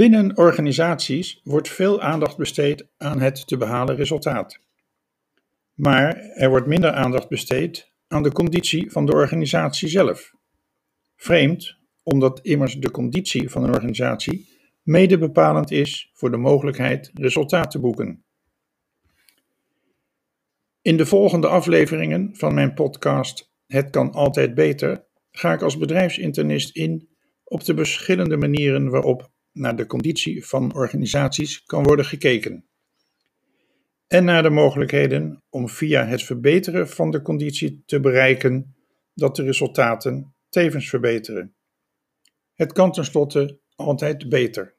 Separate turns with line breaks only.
Binnen organisaties wordt veel aandacht besteed aan het te behalen resultaat. Maar er wordt minder aandacht besteed aan de conditie van de organisatie zelf. Vreemd, omdat immers de conditie van een organisatie mede bepalend is voor de mogelijkheid resultaat te boeken. In de volgende afleveringen van mijn podcast Het kan altijd beter ga ik als bedrijfsinternist in op de verschillende manieren waarop naar de conditie van organisaties kan worden gekeken. En naar de mogelijkheden om via het verbeteren van de conditie te bereiken dat de resultaten tevens verbeteren. Het kan tenslotte altijd beter.